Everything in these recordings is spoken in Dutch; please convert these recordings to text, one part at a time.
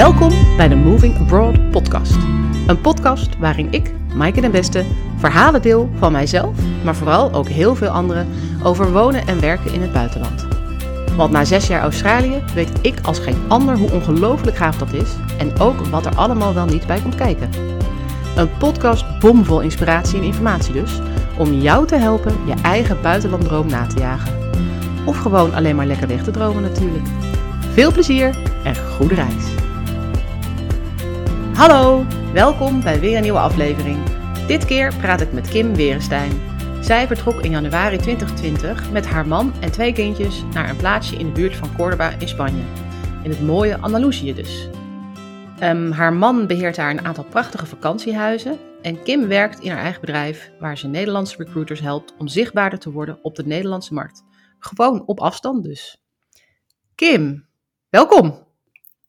Welkom bij de Moving Abroad podcast. Een podcast waarin ik, Maaike den Beste, verhalen deel van mijzelf, maar vooral ook heel veel anderen over wonen en werken in het buitenland. Want na zes jaar Australië weet ik als geen ander hoe ongelooflijk gaaf dat is en ook wat er allemaal wel niet bij komt kijken. Een podcast bomvol inspiratie en informatie dus, om jou te helpen je eigen buitenlanddroom na te jagen. Of gewoon alleen maar lekker weg te dromen natuurlijk. Veel plezier en goede reis. Hallo, welkom bij weer een nieuwe aflevering. Dit keer praat ik met Kim Werenstein. Zij vertrok in januari 2020 met haar man en twee kindjes naar een plaatsje in de buurt van Córdoba in Spanje. In het mooie Andalusië dus. Ehm, haar man beheert daar een aantal prachtige vakantiehuizen en Kim werkt in haar eigen bedrijf waar ze Nederlandse recruiters helpt om zichtbaarder te worden op de Nederlandse markt. Gewoon op afstand dus. Kim, welkom.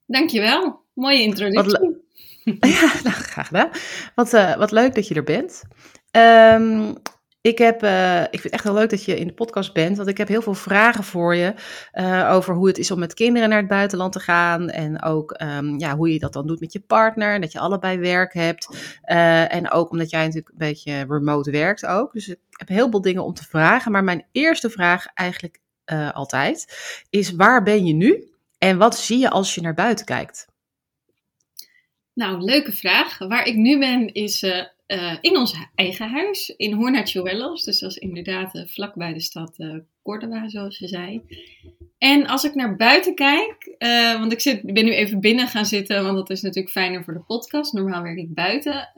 Dankjewel. Mooie introductie. ja, nou, graag gedaan. Wat, uh, wat leuk dat je er bent. Um, ik, heb, uh, ik vind het echt heel leuk dat je in de podcast bent, want ik heb heel veel vragen voor je uh, over hoe het is om met kinderen naar het buitenland te gaan en ook um, ja, hoe je dat dan doet met je partner, dat je allebei werk hebt en ook omdat jij natuurlijk een beetje remote werkt ook. Dus ik heb heel veel dingen om te vragen, maar mijn eerste vraag eigenlijk altijd is waar ben je nu en wat zie je als je naar buiten kijkt? Nou, leuke vraag. Waar ik nu ben is uh, uh, in ons eigen huis in Hornachuelos. Dus dat is inderdaad uh, vlakbij de stad Córdoba, zoals je zei. En als ik naar buiten kijk, want ik zit, ben nu even binnen gaan zitten, want dat is natuurlijk fijner voor de podcast. Normaal werk ik buiten.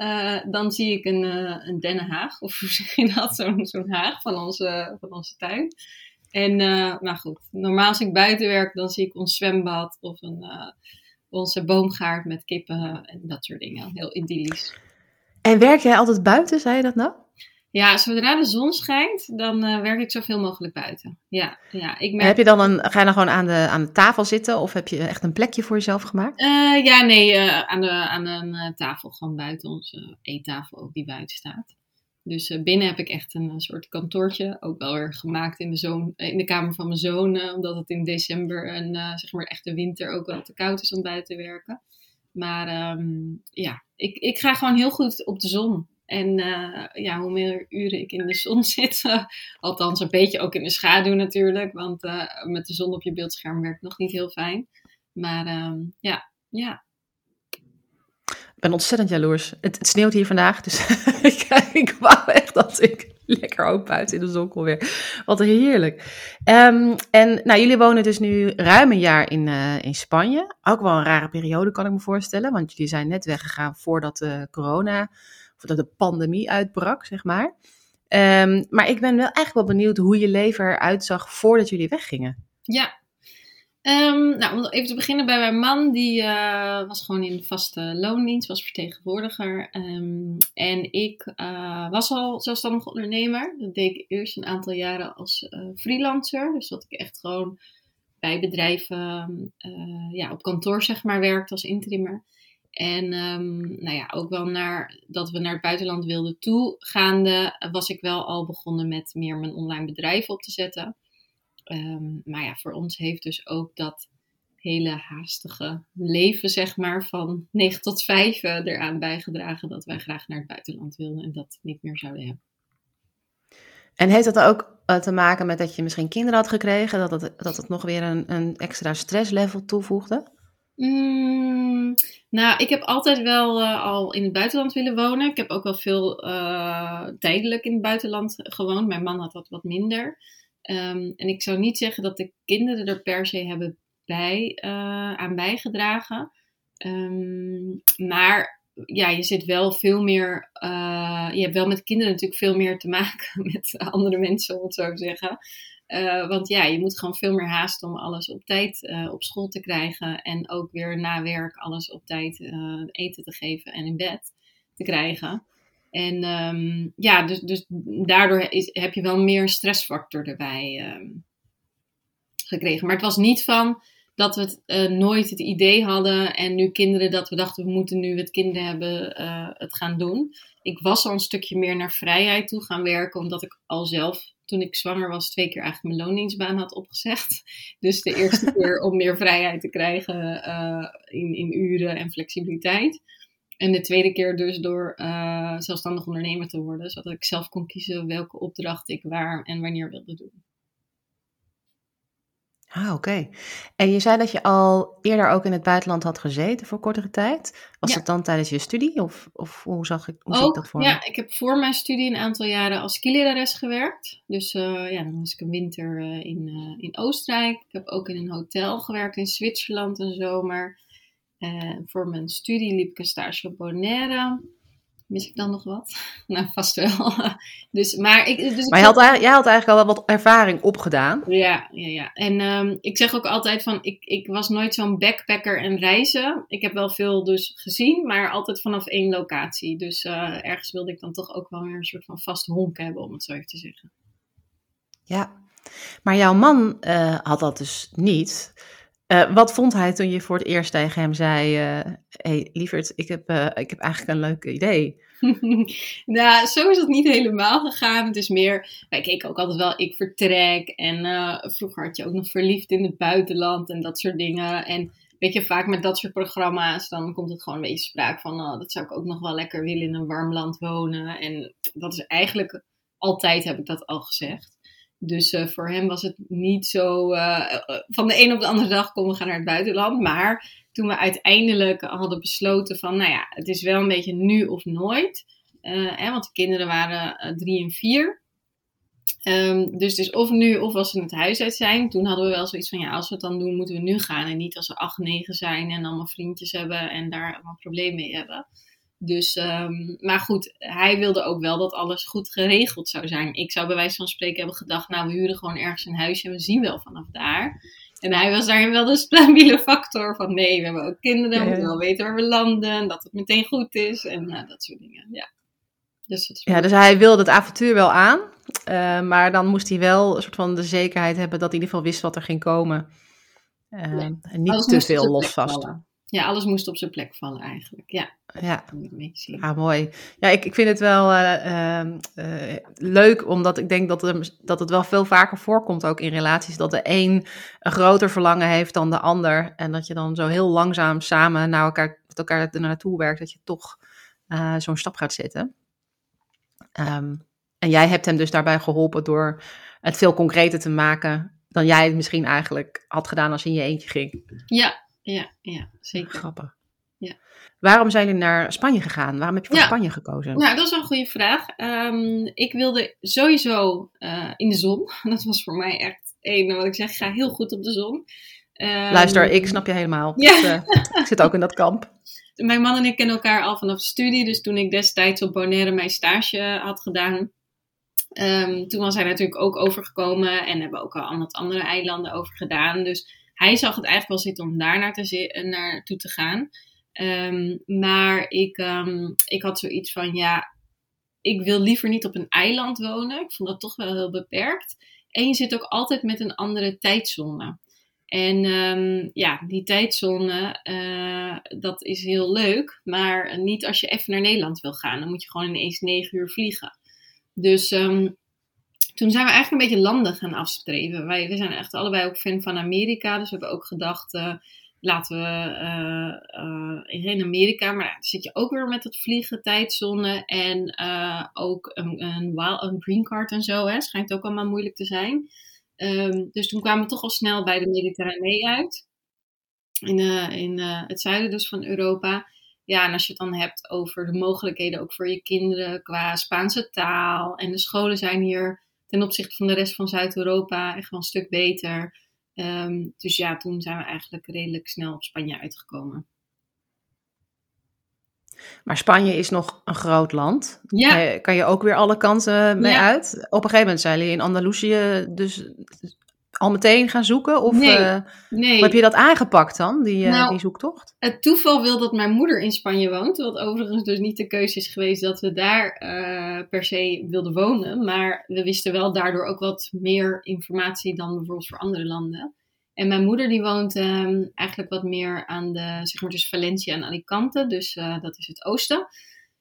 dan zie ik een, een dennenhaag, of hoe zeg je dat? Zo'n zo'n haag van onze, van onze tuin. En, nou goed, normaal als ik buiten werk, dan zie ik ons zwembad of een onze boomgaard met kippen en dat soort dingen. Heel idyllisch. En werk jij altijd buiten, zei je dat nou? Ja, zodra de zon schijnt, dan uh, werk ik zoveel mogelijk buiten. Ja, ja, ik merk... Heb je dan een, ga je dan gewoon aan de, aan de tafel zitten of heb je echt een plekje voor jezelf gemaakt? Uh, ja, nee, uh, aan, de, aan een tafel, gewoon buiten onze eettafel ook die buiten staat. Dus uh, binnen heb ik echt een, een, soort kantoortje, ook wel weer gemaakt in de, zoon, in de kamer van mijn zoon, uh, omdat het in december en uh, zeg maar echt de winter ook wel te koud is om buiten te werken. Maar um, ja, ik, ik ga gewoon heel goed op de zon. En ja, hoe meer uren ik in de zon zit, althans een beetje ook in de schaduw natuurlijk, want met de zon op je beeldscherm werkt nog niet heel fijn. Maar um, ja, ja, ben ontzettend jaloers. Het, het sneeuwt hier vandaag, dus ik, ik wou echt dat ik lekker ook buiten in de zon kon weer. Wat heerlijk. Um, en nou, jullie wonen dus nu ruim een jaar in, uh, in Spanje. Ook wel een rare periode, kan ik me voorstellen. Want jullie zijn net weggegaan voordat de corona, voordat de pandemie uitbrak, zeg maar. Um, maar ik ben wel eigenlijk wel benieuwd hoe je leven eruit zag voordat jullie weggingen. Ja, Um, nou, om even te beginnen bij mijn man, die uh, was gewoon in vaste loondienst, was vertegenwoordiger. Um, en ik uh, was al zelfstandig ondernemer. Dat deed ik eerst een aantal jaren als uh, freelancer. Dus dat ik echt gewoon bij bedrijven ja, op kantoor zeg maar werkte als interimmer. En um, nou ja, ook wel naar dat we naar het buitenland wilden toegaande, was ik wel al begonnen met meer mijn online bedrijf op te zetten. Um, maar ja, voor ons heeft dus ook dat hele haastige leven, zeg maar, van 9 tot 5 uh, eraan bijgedragen dat wij graag naar het buitenland wilden en dat niet meer zouden hebben. En heeft dat ook uh, te maken met dat je misschien kinderen had gekregen, dat het, dat het nog weer een, een extra stresslevel toevoegde? Mm, nou, ik heb altijd wel uh, al in het buitenland willen wonen. Ik heb ook wel veel tijdelijk in het buitenland gewoond. Mijn man had dat wat minder. Um, en ik zou niet zeggen dat de kinderen er per se hebben bij, uh, aan bijgedragen. Um, maar ja, je zit wel veel meer. Uh, je hebt wel met kinderen natuurlijk veel meer te maken met andere mensen, om het zo te zeggen. Uh, want ja, je moet gewoon veel meer haasten om alles op tijd op school te krijgen. En ook weer na werk alles op tijd eten te geven en in bed te krijgen. En um, ja, dus, dus daardoor is, heb je wel meer stressfactor erbij um, gekregen. Maar het was niet van, dat we het eh, nooit het idee hadden. En nu kinderen, dat we dachten, we moeten nu het kinderen hebben uh, het gaan doen. Ik was al een stukje meer naar vrijheid toe gaan werken, omdat ik al zelf, toen ik zwanger was, twee keer eigenlijk mijn loondienstbaan had opgezegd. Dus de eerste keer om meer vrijheid te krijgen uh, in, in uren en flexibiliteit. En de tweede keer dus door zelfstandig ondernemer te worden, zodat ik zelf kon kiezen welke opdracht ik waar en wanneer wilde doen. Ah, oké. En je zei dat je al eerder ook in het buitenland had gezeten voor kortere tijd. Was Ja. dat dan tijdens je studie of, of hoe zag ik, hoe zie ik Ook, dat voor me? ja, ik heb voor mijn studie een aantal jaren als skilerares gewerkt. Dus eh, ja, dan was ik een winter eh, in, eh, in Oostenrijk. Ik heb ook in een hotel gewerkt in Zwitserland een zomer. Eh, voor mijn studie liep ik een stage op Bonaire. Mis ik dan nog wat? nou, vast wel. dus, maar ik, dus ik Maar je had, eigenlijk- jij had eigenlijk al wel wat ervaring opgedaan. Ja, ja, ja. En ehm, ik zeg ook altijd van, ik, ik was nooit zo'n backpacker en reizen. Ik heb wel veel dus gezien, maar altijd vanaf één locatie. Dus eh, ergens wilde ik dan toch ook wel weer een soort van vast honk hebben, om het zo even te zeggen. Ja. Maar jouw man eh, had dat dus niet. Eh, wat vond hij toen je voor het eerst tegen hem zei: eh hey, lieverd, ik heb, eh, ik heb eigenlijk een leuk idee. nou, zo is het niet helemaal gegaan. Het is meer, wij keken ook altijd wel, ik vertrek. En vroeger had je ook nog verliefd in het buitenland en dat soort dingen. En weet je, vaak met dat soort programma's, dan komt het gewoon een beetje sprake van, oh, dat zou ik ook nog wel lekker willen in een warm land wonen. En dat is eigenlijk, altijd heb ik dat al gezegd. Dus eh, voor hem was het niet zo, eh, eh, van de een op de andere dag, kom we gaan naar het buitenland. Maar toen we uiteindelijk hadden besloten van, nou ja, het is wel een beetje nu of nooit. Hè, want de kinderen waren drie en vier. Ehm, dus is of nu of als ze het huis uit zijn. Toen hadden we wel zoiets van, ja, als we het dan doen, moeten we nu gaan. En niet als we acht, negen zijn en allemaal vriendjes hebben en daar allemaal problemen mee hebben. Dus, ehm, maar goed, hij wilde ook wel dat alles goed geregeld zou zijn. Ik zou bij wijze van spreken hebben gedacht, nou, we huren gewoon ergens een huisje en we zien wel vanaf daar. En hij was daarin wel de stabiele factor van, nee, we hebben ook kinderen, we moeten wel weten waar we landen, dat het meteen goed is en nou, dat soort dingen, ja. Dus dat Ja, dus hij wilde het avontuur wel aan. eh, maar dan moest hij wel een soort van de zekerheid hebben dat hij in ieder geval wist wat er ging komen. Eh, Ja. En niet te veel zijn Ja, alles moest op zijn plek vallen eigenlijk. Ja, Ja. Ja, mooi. Ja, ik, ik vind het wel eh, eh, eh, leuk, omdat ik denk dat, er, dat het wel veel vaker voorkomt ook in relaties. Dat de een een groter verlangen heeft dan de ander. En dat je dan zo heel langzaam samen naar elkaar, met elkaar naartoe werkt. Dat je toch eh, zo'n stap gaat zetten. Ehm, en jij hebt hem dus daarbij geholpen door het veel concreter te maken dan jij het misschien eigenlijk had gedaan als je in je eentje ging. Ja, ja, ja, zeker. Grappig. Ja. Waarom zijn jullie naar Spanje gegaan? Waarom heb je voor Ja. Spanje gekozen? Nou, dat is wel een goede vraag. Ehm, ik wilde sowieso eh, in de zon. Dat was voor mij echt één, wat ik zeg, ik ga heel goed op de zon. Ehm, Luister, ik snap je helemaal. Ja. Eh, ik zit ook in dat kamp. Mijn man en ik kennen elkaar al vanaf de studie. Dus toen ik destijds op Bonaire mijn stage had gedaan. ehm, toen was hij natuurlijk ook overgekomen. En hebben ook al aan wat andere eilanden over gedaan. Dus hij zag het eigenlijk wel zitten om daar naar te eh, naartoe te gaan. Ehm, maar ik, ehm, ik had zoiets van, ja, ik wil liever niet op een eiland wonen. Ik vond dat toch wel heel beperkt. En je zit ook altijd met een andere tijdzone. En ehm, ja, die tijdzone, eh, dat is heel leuk. Maar niet als je even naar Nederland wil gaan. Dan moet je gewoon ineens negen uur vliegen. Dus ehm, toen zijn we eigenlijk een beetje landen gaan afstreven. Wij we zijn echt allebei ook fan van Amerika. Dus we hebben ook gedacht, eh, laten we eh, eh, in Amerika. Maar dan zit je ook weer met het vliegen, tijdzone. En eh, ook een, een, een green card en zo. Hè. Schijnt ook allemaal moeilijk te zijn. Ehm, dus toen kwamen we toch al snel bij de Mediterranee uit. In, eh, in eh, het zuiden dus van Europa. Ja, en als je het dan hebt over de mogelijkheden ook voor je kinderen qua Spaanse taal. En de scholen zijn hier ten opzichte van de rest van Zuid-Europa echt wel een stuk beter. Ehm, dus ja, toen zijn we eigenlijk redelijk snel op Spanje uitgekomen. Maar Spanje is nog een groot land. Ja, Eh, Kan je ook weer alle kanten mee Ja. uit? Op een gegeven moment zijn jullie in Andalusië dus al meteen gaan zoeken? Of Nee, eh, nee. heb je dat aangepakt dan, die, eh, Nou, die zoektocht? Het toeval wil dat mijn moeder in Spanje woont. Wat overigens dus niet de keuze is geweest dat we daar eh, per se wilden wonen. Maar we wisten wel daardoor ook wat meer informatie dan bijvoorbeeld voor andere landen. En mijn moeder die woont ehm, eigenlijk wat meer aan de, zeg maar tussen Valencia en Alicante. Dus dat is het oosten.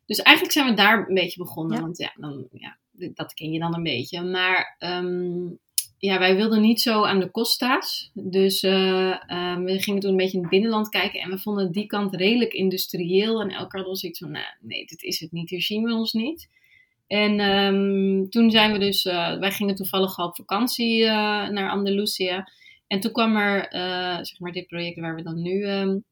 Dus eigenlijk zijn we daar een beetje begonnen. Want ja, dan, ja, dat ken je dan een beetje. Maar ehm, ja, wij wilden niet zo aan de Costa's. Dus uh, we gingen toen een beetje in het binnenland kijken. En we vonden die kant redelijk industrieel. En elke keer was iets van, nou, nee, dit is het niet. Hier zien we ons niet. En um, toen zijn we dus, uh, wij gingen toevallig op vakantie uh, naar Andalusië. En toen kwam er, zeg maar, dit project waar we dan nu, um,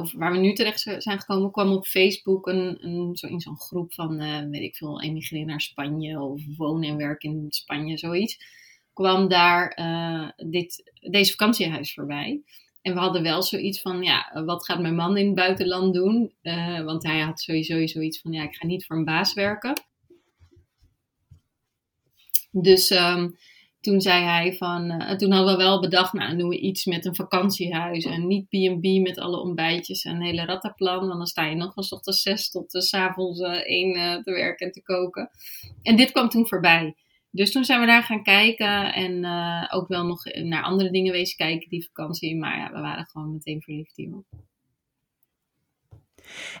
of waar we nu terecht zijn gekomen, kwam op Facebook een, een, zo in zo'n groep van, weet ik veel, emigreren naar Spanje of wonen en werken in Spanje, zoiets kwam daar uh, dit, deze vakantiehuis voorbij. En we hadden wel zoiets van, ja, wat gaat mijn man in het buitenland doen? Uh, want hij had sowieso zoiets van, ja, ik ga niet voor een baas werken. Dus um, toen zei hij van, uh, toen hadden we wel bedacht, nou, doen we iets met een vakantiehuis en niet B&B met alle ontbijtjes en een hele rattaplan. Want dan sta je nog van ochtends zes tot avonds één te werken en te koken. En dit kwam toen voorbij. Dus toen zijn we daar gaan kijken en uh, ook wel nog naar andere dingen wezen kijken die vakantie. Maar ja, we waren gewoon meteen verliefd hierop.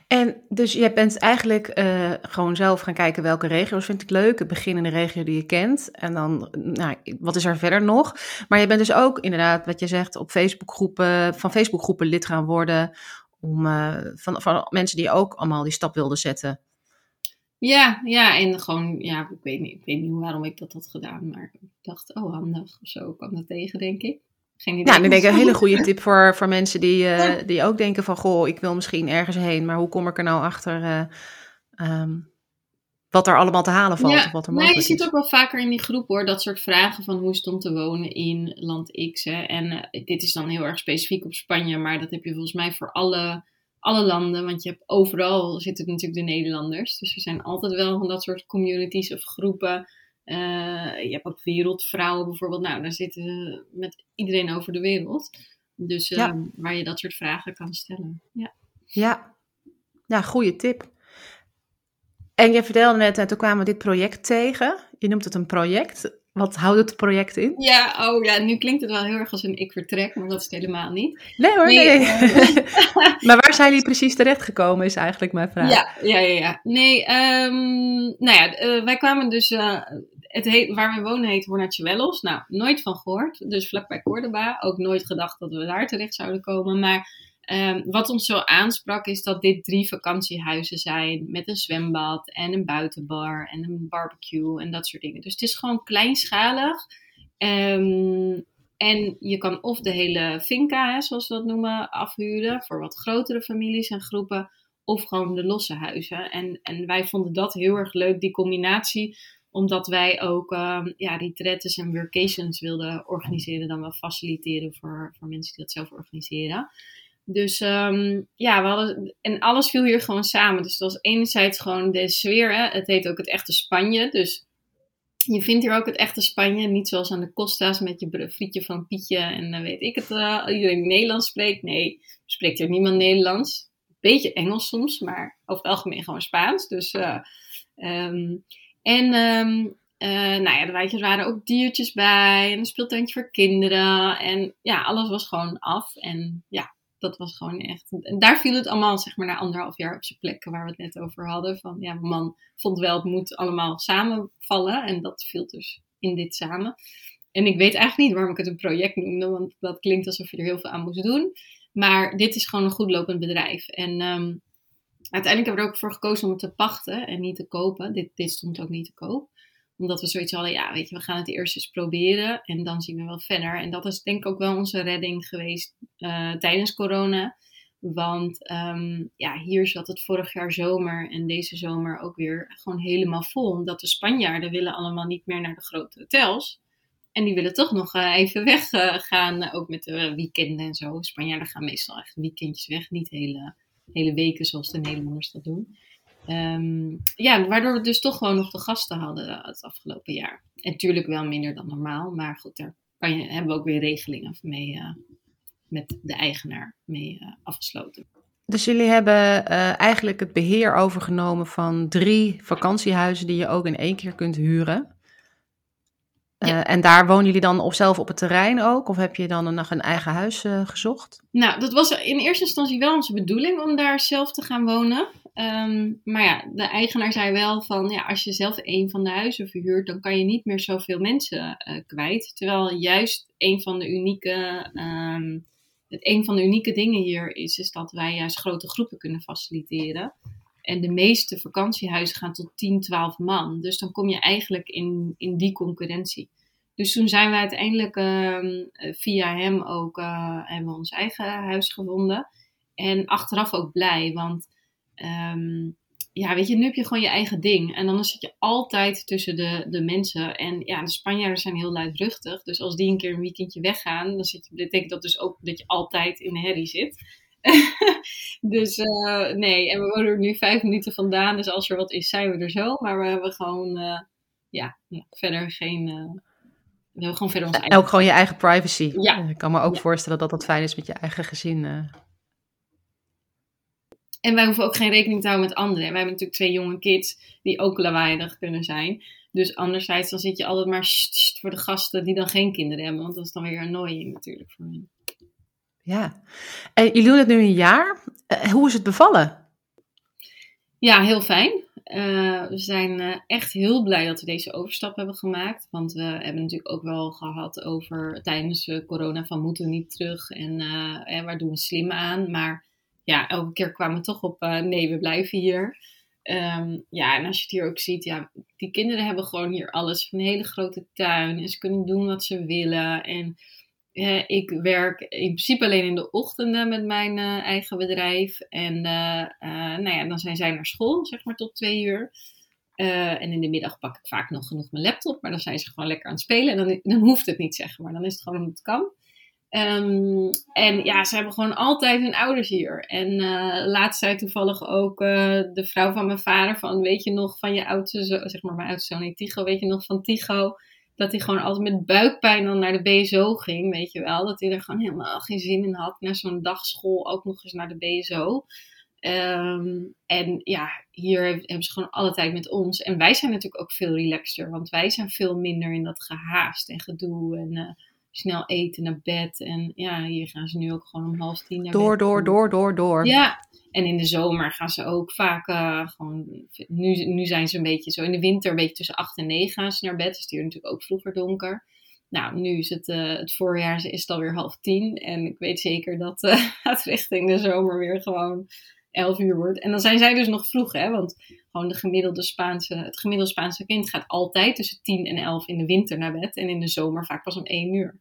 En dus je bent eigenlijk uh, gewoon zelf gaan kijken welke regio's vind ik leuk. Begin in de regio die je kent. En dan, nou, wat is er verder nog? Maar je bent dus ook inderdaad, wat je zegt, op Facebookgroepen, van Facebookgroepen lid gaan worden. Om, uh, van, van mensen die ook allemaal die stap wilden zetten. Ja, ja, en gewoon, ja, ik weet niet, ik weet niet waarom ik dat had gedaan, maar ik dacht, oh handig of zo, kwam dat tegen, denk ik. Geen idee. Ja, dan denk ik een hele goede tip voor, voor mensen die, uh, die ook denken van, goh, ik wil misschien ergens heen, maar hoe kom ik er nou achter uh, um, wat er allemaal te halen valt? Ja, of wat er nee, je is. ziet ook wel vaker in die groep hoor, dat soort vragen van hoe stond te wonen in land X. Hè? En uh, dit is dan heel erg specifiek op Spanje, maar dat heb je volgens mij voor alle alle landen, want je hebt overal zitten natuurlijk de Nederlanders. Dus er zijn altijd wel van dat soort communities of groepen. Uh, je hebt ook wereldvrouwen bijvoorbeeld. Nou, daar zitten met iedereen over de wereld. Dus uh, ja. waar je dat soort vragen kan stellen. Ja, ja. ja goede tip. En je vertelde net, en toen kwamen we dit project tegen. Je noemt het een project. Wat houdt het project in? Ja, oh ja, nu klinkt het wel heel erg als een ik vertrek, maar dat is het helemaal niet. Nee hoor, nee. nee. Uh, maar waar zijn jullie precies terechtgekomen, is eigenlijk mijn vraag. Ja, ja, ja. ja. Nee, um, nou ja, uh, wij kwamen dus, uh, het heet, waar we wonen heet Hornachuelos. Nou, nooit van gehoord, dus vlakbij Cordoba. Ook nooit gedacht dat we daar terecht zouden komen, maar Um, wat ons zo aansprak is dat dit drie vakantiehuizen zijn met een zwembad en een buitenbar en een barbecue en dat soort dingen. Dus het is gewoon kleinschalig. Um, en je kan of de hele finca, zoals we dat noemen, afhuren voor wat grotere families en groepen. Of gewoon de losse huizen. En, en wij vonden dat heel erg leuk, die combinatie omdat wij ook um, ja, retreats en workations wilden organiseren, dan wel faciliteren voor, voor mensen die dat zelf organiseren. Dus um, ja, we hadden, en alles viel hier gewoon samen. Dus het was enerzijds gewoon de sfeer. Hè? Het heet ook het echte Spanje. Dus je vindt hier ook het echte Spanje. Niet zoals aan de Costa's met je frietje van Pietje en dan weet ik het. Uh, iedereen Nederlands spreekt. Nee, spreekt hier niemand Nederlands. Beetje Engels soms, maar over het algemeen gewoon Spaans. Dus, uh, en uh, nou ja, de wijtjes waren ook diertjes bij. En een speeltuintje voor kinderen. En ja, alles was gewoon af. En ja, dat was gewoon echt. En daar viel het allemaal, zeg maar, na anderhalf jaar op zijn plekken waar we het net over hadden. Van ja, mijn man vond wel, het moet allemaal samenvallen. En dat viel dus in dit samen. En ik weet eigenlijk niet waarom ik het een project noemde, want dat klinkt alsof je er heel veel aan moest doen. Maar dit is gewoon een goed lopend bedrijf. En um, uiteindelijk hebben we er ook voor gekozen om het te pachten en niet te kopen. Dit, dit stond ook niet te koop omdat we zoiets hadden, ja, weet je, we gaan het eerst eens proberen en dan zien we wel verder. En dat is denk ik ook wel onze redding geweest uh, tijdens corona. Want um, ja, hier zat het vorig jaar zomer en deze zomer ook weer gewoon helemaal vol. Omdat de Spanjaarden willen allemaal niet meer naar de grote hotels. En die willen toch nog uh, even weggaan, uh, ook met de weekenden en zo. Spanjaarden gaan meestal echt weekendjes weg, niet hele, hele weken zoals de Nederlanders dat doen. Um, ja, waardoor we dus toch gewoon nog de gasten hadden het afgelopen jaar. En natuurlijk wel minder dan normaal, maar goed, daar kan je, hebben we ook weer regelingen mee uh, met de eigenaar mee uh, afgesloten. Dus jullie hebben uh, eigenlijk het beheer overgenomen van drie vakantiehuizen die je ook in één keer kunt huren. Eh, en daar wonen jullie dan op zelf op het terrein ook? Of heb je dan nog een eigen huis gezocht? Nou, dat was in eerste instantie wel onze bedoeling om daar zelf te gaan wonen. Um, maar ja, de eigenaar zei wel van, ja, als je zelf een van de huizen verhuurt, dan kan je niet meer zoveel mensen uh, kwijt. Terwijl juist een van de unieke, um, het een van de unieke dingen hier is, is dat wij juist grote groepen kunnen faciliteren. En de meeste vakantiehuizen gaan tot 10, 12 man. Dus dan kom je eigenlijk in, in die concurrentie. Dus toen zijn we uiteindelijk uh, via hem ook uh, hebben we ons eigen huis gevonden. En achteraf ook blij, want um, ja, weet je, nu heb je gewoon je eigen ding. En dan zit je altijd tussen de, de mensen. En ja, de Spanjaarden zijn heel luidruchtig. Dus als die een keer een weekendje weggaan, dan zit je, betekent dat dus ook dat je altijd in de herrie zit. dus uh, nee, en we wonen er nu vijf minuten vandaan. Dus als er wat is, zijn we er zo. Maar we hebben gewoon, uh, ja, verder geen. Uh, we hebben gewoon verder ons eigen. Ook gewoon je eigen privacy. Ja. Ik kan me ook ja. voorstellen dat dat fijn is met je eigen gezin. En wij hoeven ook geen rekening te houden met anderen. Wij hebben natuurlijk twee jonge kids die ook lawaaiig kunnen zijn. Dus anderzijds dan zit je altijd maar voor de gasten die dan geen kinderen hebben. Want dat is dan weer annoying natuurlijk voor hen. Ja, en jullie doen het nu een jaar. Uh, hoe is het bevallen? Ja, heel fijn. Uh, we zijn uh, echt heel blij dat we deze overstap hebben gemaakt. Want we hebben natuurlijk ook wel gehad over tijdens corona van moeten we niet terug en, en waar doen we slim aan. Maar ja, elke keer kwamen we toch op nee, we blijven hier. Um, ja, en als je het hier ook ziet, ja, die kinderen hebben gewoon hier alles. Een hele grote tuin en ze kunnen doen wat ze willen. En uh, ik werk in principe alleen in de ochtenden met mijn uh, eigen bedrijf. En nou ja, dan zijn zij naar school, zeg maar tot twee uur. en in de middag pak ik vaak nog genoeg mijn laptop. Maar dan zijn ze gewoon lekker aan het spelen. En dan, dan hoeft het niet, zeg maar. Dan is het gewoon omdat het kan. Um, en ja, ze hebben gewoon altijd hun ouders hier. En laatst zei toevallig ook de vrouw van mijn vader van... Weet je nog van je oudste zoon, zeg maar mijn oudste zoon Tigo. Weet je nog van Tigo dat hij gewoon altijd met buikpijn dan naar de BSO ging, weet je wel. Dat hij er gewoon helemaal geen zin in had. Naar zo'n dagschool ook nog eens naar de BSO. Um, en ja, hier hebben ze gewoon alle tijd met ons. En wij zijn natuurlijk ook veel relaxter, want wij zijn veel minder in dat gehaast en gedoe en uh, snel eten naar bed. En ja, hier gaan ze nu ook gewoon om half tien naar door, bed. Door, door, door, door. Ja, en in de zomer gaan ze ook vaak uh, gewoon. Nu, nu zijn ze een beetje zo. In de winter een beetje tussen 8 en 9 gaan ze naar bed. Dus het is hier natuurlijk ook vroeger donker. Nou, nu is het, uh, het voorjaar is het alweer half tien. En ik weet zeker dat uh, het richting de zomer weer gewoon 11 uur wordt. En dan zijn zij dus nog vroeg, hè? Want gewoon de gemiddelde Spaanse, het gemiddelde Spaanse kind gaat altijd tussen 10 en 11 in de winter naar bed. En in de zomer vaak pas om 1 uur.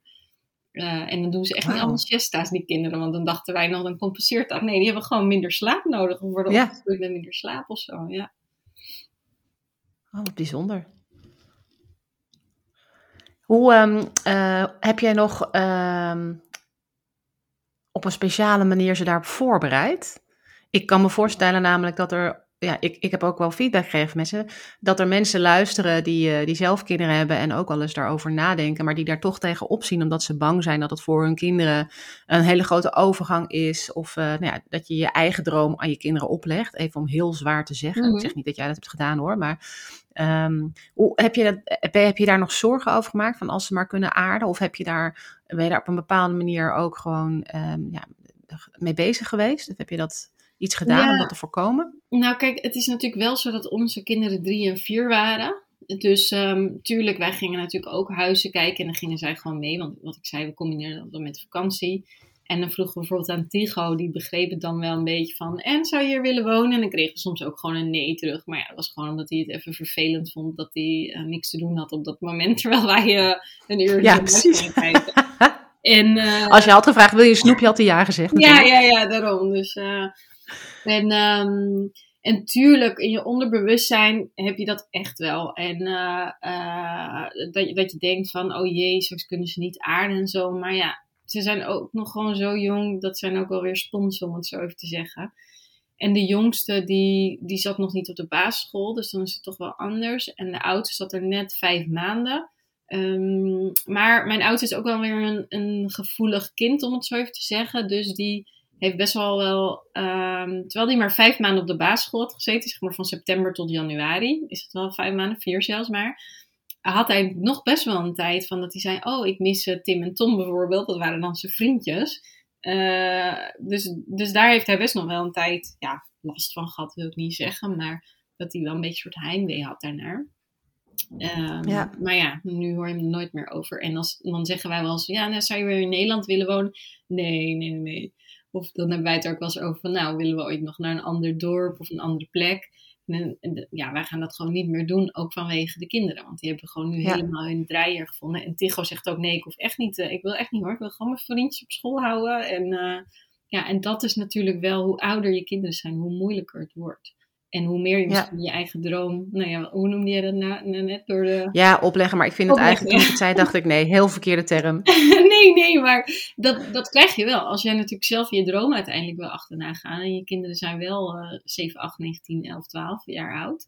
Uh, en dan doen ze echt wow. niet allemaal siesta's, die kinderen. Want dan dachten wij nog, dan compenseert dat. Nee, die hebben gewoon minder slaap nodig. Of worden ja. opgegroeid met minder slaap of zo, ja. Oh, bijzonder. Hoe um, uh, heb jij nog um, op een speciale manier ze daarop voorbereid? Ik kan me voorstellen namelijk dat er ja, ik, ik heb ook wel feedback gegeven mensen. Dat er mensen luisteren die, uh, die zelf kinderen hebben en ook wel eens daarover nadenken. Maar die daar toch tegen opzien omdat ze bang zijn dat het voor hun kinderen een hele grote overgang is. Of uh, nou ja, dat je je eigen droom aan je kinderen oplegt. Even om heel zwaar te zeggen. Ik zeg niet dat jij dat hebt gedaan hoor. Maar um, hoe, heb, je dat, heb je daar nog zorgen over gemaakt? Van als ze maar kunnen aarden? Of heb je daar, ben je daar op een bepaalde manier ook gewoon um, ja, mee bezig geweest? Of heb je dat iets gedaan ja. om dat te voorkomen? Nou, kijk, het is natuurlijk wel zo dat onze kinderen drie en vier waren. Dus um, tuurlijk, wij gingen natuurlijk ook huizen kijken en dan gingen zij gewoon mee. Want wat ik zei, we combineerden dat met vakantie. En dan vroegen we bijvoorbeeld aan Tigo, die begreep het dan wel een beetje van... En zou je hier willen wonen? En dan kregen we soms ook gewoon een nee terug. Maar ja, dat was gewoon omdat hij het even vervelend vond dat hij uh, niks te doen had op dat moment. Terwijl wij uh, een uur ja, precies. kijken. en, uh, Als je had gevraagd, wil je snoepje, had hij ja gezegd. Ja, ja, ja, daarom. Dus... En, um, en tuurlijk, in je onderbewustzijn heb je dat echt wel. En uh, uh, dat, je, dat je denkt van, oh jee, kunnen ze niet aarden en zo. Maar ja, ze zijn ook nog gewoon zo jong. Dat zijn ook alweer sponsen, om het zo even te zeggen. En de jongste, die, die zat nog niet op de basisschool. Dus dan is het toch wel anders. En de oudste zat er net vijf maanden. Um, maar mijn oudste is ook wel weer een, een gevoelig kind, om het zo even te zeggen. Dus die heeft best wel wel, um, terwijl hij maar vijf maanden op de basisschool had gezeten, zeg maar van september tot januari, is het wel vijf maanden, vier zelfs maar. had hij nog best wel een tijd van dat hij zei: Oh, ik mis eh, Tim en Tom bijvoorbeeld. Dat waren dan zijn vriendjes. Uh, dus, dus daar heeft hij best nog wel een tijd ja, last van gehad, wil ik niet zeggen. Maar dat hij wel een beetje een soort heimwee had daarnaar. Um, ja. Maar ja, nu hoor je hem nooit meer over. En als, dan zeggen wij wel eens: Ja, nou, zou je weer in Nederland willen wonen? Nee, nee, nee. Of dan hebben wij het er ook wel eens over van: Nou, willen we ooit nog naar een ander dorp of een andere plek? En, ja, wij gaan dat gewoon niet meer doen, ook vanwege de kinderen. Want die hebben gewoon nu helemaal hun draaier gevonden. En Tigo zegt ook, nee, ik hoef echt niet, uh, ik wil echt niet hoor. Ik wil gewoon mijn vriendjes op school houden. En, uh, ja, en dat is natuurlijk wel, hoe ouder je kinderen zijn, hoe moeilijker het wordt. En hoe meer je misschien je eigen droom, nou ja, hoe noemde je dat nou, net door de... Ja, opleggen, maar ik vind het eigenlijk, toen ik het zei, dacht ik, nee, heel verkeerde term. nee, nee, maar dat, dat krijg je wel. Als jij natuurlijk zelf je droom uiteindelijk wil achterna gaan en je kinderen zijn wel uh, 7, 8, 9, 10, 11, 12 jaar oud,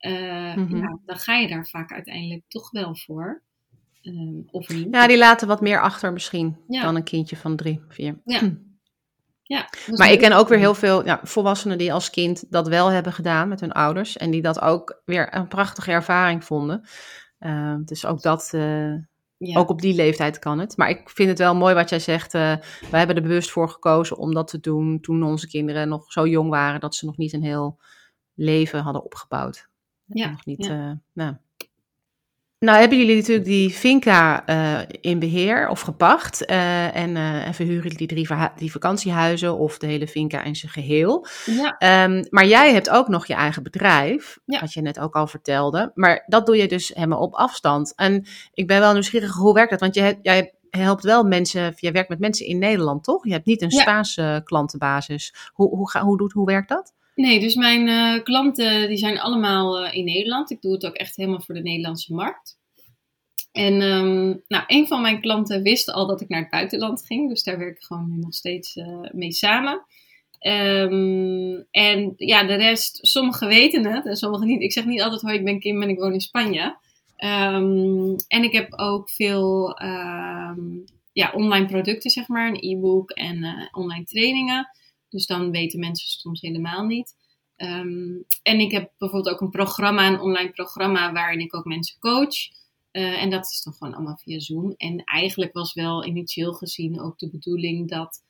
uh, mm -hmm. ja, dan ga je daar vaak uiteindelijk toch wel voor. Um, of niet. Ja, die laten wat meer achter misschien dan een kindje van drie, vier. Ja. Hm. Ja, maar ik ken ook weer heel veel ja, volwassenen die als kind dat wel hebben gedaan met hun ouders. En die dat ook weer een prachtige ervaring vonden. Uh, dus ook dat, uh, ja. ook op die leeftijd kan het. Maar ik vind het wel mooi wat jij zegt. Uh, wij hebben er bewust voor gekozen om dat te doen toen onze kinderen nog zo jong waren. Dat ze nog niet een heel leven hadden opgebouwd. Ja, nog niet, ja. nou, nou hebben jullie natuurlijk die finca uh, in beheer of gepacht uh, en, uh, en verhuren jullie die drie die vakantiehuizen of de hele finca in zijn geheel. Ja. Um, maar jij hebt ook nog je eigen bedrijf, ja. wat je net ook al vertelde. Maar dat doe je dus helemaal op afstand. En ik ben wel nieuwsgierig, hoe werkt dat? Want je, jij helpt wel mensen, je werkt met mensen in Nederland, toch? Je hebt niet een Ja. Spaanse klantenbasis. Hoe, hoe, ga, hoe, doet, hoe werkt dat? Nee, dus mijn eh, klanten die zijn allemaal eh, in Nederland. Ik doe het ook echt helemaal voor de Nederlandse markt. En ehm, nou, een van mijn klanten wist al dat ik naar het buitenland ging. Dus daar werk ik gewoon nu nog steeds eh, mee samen. Ehm, en ja, de rest, sommigen weten het en sommigen niet. Ik zeg niet altijd, hoi, ik ben Kim en ik woon in Spanje. Ehm, en ik heb ook veel ja, online producten, zeg maar. Een e-book en online trainingen. Dus dan weten mensen soms helemaal niet. Ehm, en ik heb bijvoorbeeld ook een programma, een online programma, waarin ik ook mensen coach. Eh, en dat is dan gewoon allemaal via Zoom. En eigenlijk was wel initieel gezien ook de bedoeling dat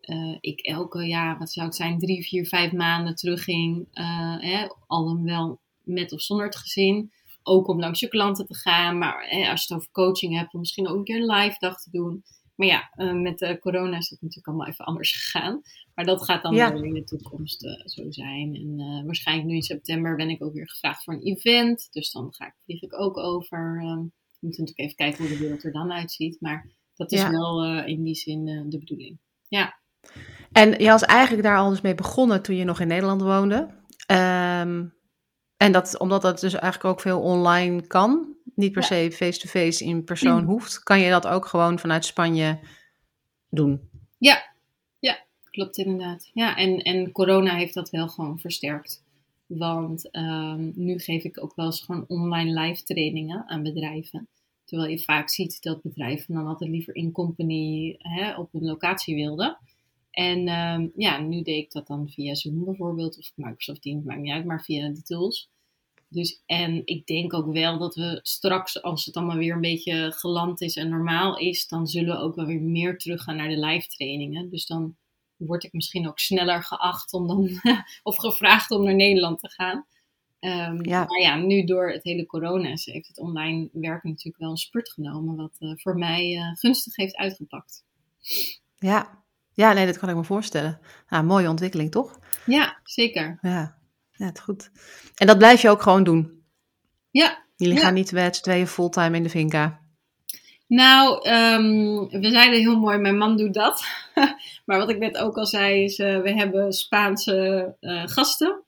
eh, ik elke, ja, wat zou het zijn, drie, vier, vijf maanden terugging. eh hè, al dan wel met of zonder het gezin. Ook om langs je klanten te gaan. Maar hè, als je het over coaching hebt, om misschien ook een keer een live dag te doen. Maar ja, met corona is dat natuurlijk allemaal even anders gegaan. Maar dat gaat dan Ja. wel in de toekomst eh, zo zijn. En eh, waarschijnlijk nu in september ben ik ook weer gevraagd voor een event. Dus dan ga ik, vlieg ik ook over. ehm, we moeten natuurlijk even kijken hoe de wereld er dan uitziet. Maar dat is Ja. wel eh, in die zin de bedoeling. Ja, En je was eigenlijk daar al eens mee begonnen toen je nog in Nederland woonde. Ehm, en dat, omdat dat dus eigenlijk ook veel online kan, niet per Ja. se face-to-face in persoon Mm. hoeft, kan je dat ook gewoon vanuit Spanje doen. Klopt inderdaad. Ja, en, en corona heeft dat wel gewoon versterkt. Want ehm, nu geef ik ook wel eens gewoon online live trainingen aan bedrijven. Terwijl je vaak ziet dat bedrijven dan altijd liever in company hè, op een locatie wilden. En ehm, ja, nu deed ik dat dan via Zoom bijvoorbeeld, of Microsoft Teams, maakt niet uit, maar via de tools. Dus, en ik denk ook wel dat we straks, als het allemaal weer een beetje geland is en normaal is, dan zullen we ook wel weer meer teruggaan naar de live trainingen. Dus dan word ik misschien ook sneller geacht om dan, of gevraagd om naar Nederland te gaan. Ehm, Ja. Maar ja, nu door het hele corona heeft het online werk natuurlijk wel een spurt genomen, wat eh, voor mij eh, gunstig heeft uitgepakt. Ja. ja, nee, dat kan ik me voorstellen. Nou, mooie ontwikkeling, toch? Ja, zeker. Ja, ja het goed. En dat blijf je ook gewoon doen. Ja, Jullie Ja. gaan niet met z'n tweeën fulltime in de finca. Nou, ehm, we zeiden heel mooi, mijn man doet dat. maar wat ik net ook al zei, is uh, we hebben Spaanse uh, gasten.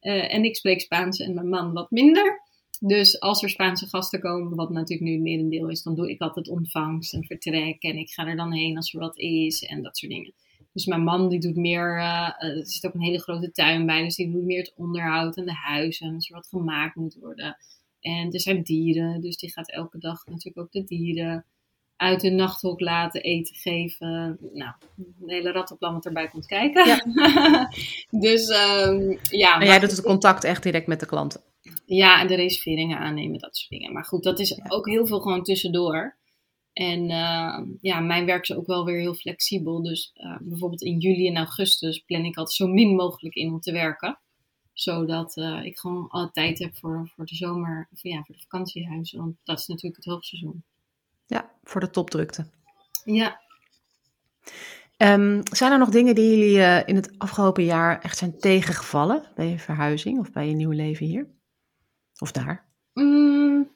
Uh, en ik spreek Spaans en mijn man wat minder. Dus als er Spaanse gasten komen, wat natuurlijk nu het merendeel is, dan doe ik altijd ontvangst en vertrek. En ik ga er dan heen als er wat is en dat soort dingen. Dus mijn man die doet meer, er zit ook een hele grote tuin bij, dus die doet meer het onderhoud en de huizen. Als er wat gemaakt moet worden. En er zijn dieren, dus die gaat elke dag natuurlijk ook de dieren uit hun nachthok laten eten geven. Nou, een hele rattenplan wat erbij komt kijken. Ja. dus um, ja. En jij doet het contact echt direct met de klanten? Ja, en de reserveringen aannemen, dat soort dingen. Maar goed, dat is ook heel veel gewoon tussendoor. En uh, ja, mijn werk is ook wel weer heel flexibel. Dus uh, bijvoorbeeld in juli en augustus plan ik altijd zo min mogelijk in om te werken. Zodat uh, ik gewoon alle tijd heb voor, voor de zomer, of ja, voor de vakantiehuizen. Want dat is natuurlijk het hoogseizoen. Ja, voor de topdrukte. Ja. Um, zijn er nog dingen die jullie in het afgelopen jaar echt zijn tegengevallen bij je verhuizing of bij je nieuwe leven hier? Of daar? Mm,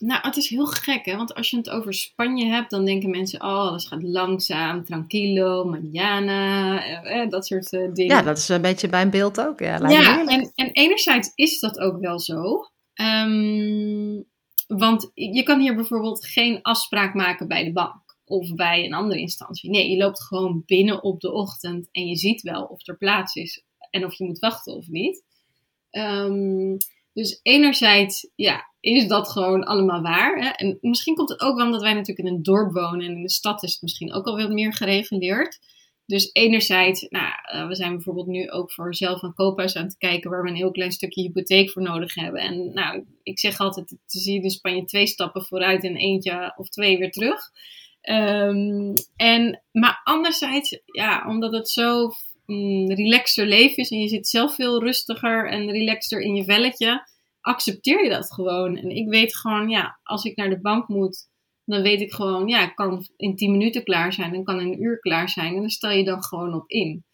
nou, het is heel gek, hè? Want als je het over Spanje hebt, dan denken mensen: oh, alles gaat langzaam, tranquilo, mañana, eh, eh, dat soort uh, dingen. Ja, dat is een beetje bij een beeld ook. Ja, ja en, en enerzijds is dat ook wel zo. Um, want je kan hier bijvoorbeeld geen afspraak maken bij de bank of bij een andere instantie. Nee, je loopt gewoon binnen op de ochtend en je ziet wel of er plaats is en of je moet wachten of niet. Um, dus enerzijds, ja, is dat gewoon allemaal waar. Hè? En misschien komt het ook omdat wij natuurlijk in een dorp wonen en in de stad is het misschien ook al wat meer gereguleerd. Dus enerzijds, nou, eh, we zijn bijvoorbeeld nu ook voor zelf een koophuis aan het kijken waar we een heel klein stukje hypotheek voor nodig hebben. En nou, ik zeg altijd, zie je in Spanje twee stappen vooruit en eentje of twee weer terug. Um, en, maar anderzijds, ja, omdat het zo mm, relaxter leven is en je zit zelf veel rustiger en relaxter in je velletje, accepteer je dat gewoon. En ik weet gewoon, ja, als ik naar de bank moet, dan weet ik gewoon, ja, ik kan in 10 minuten klaar zijn en kan in een uur klaar zijn. En daar stel je dan gewoon op in.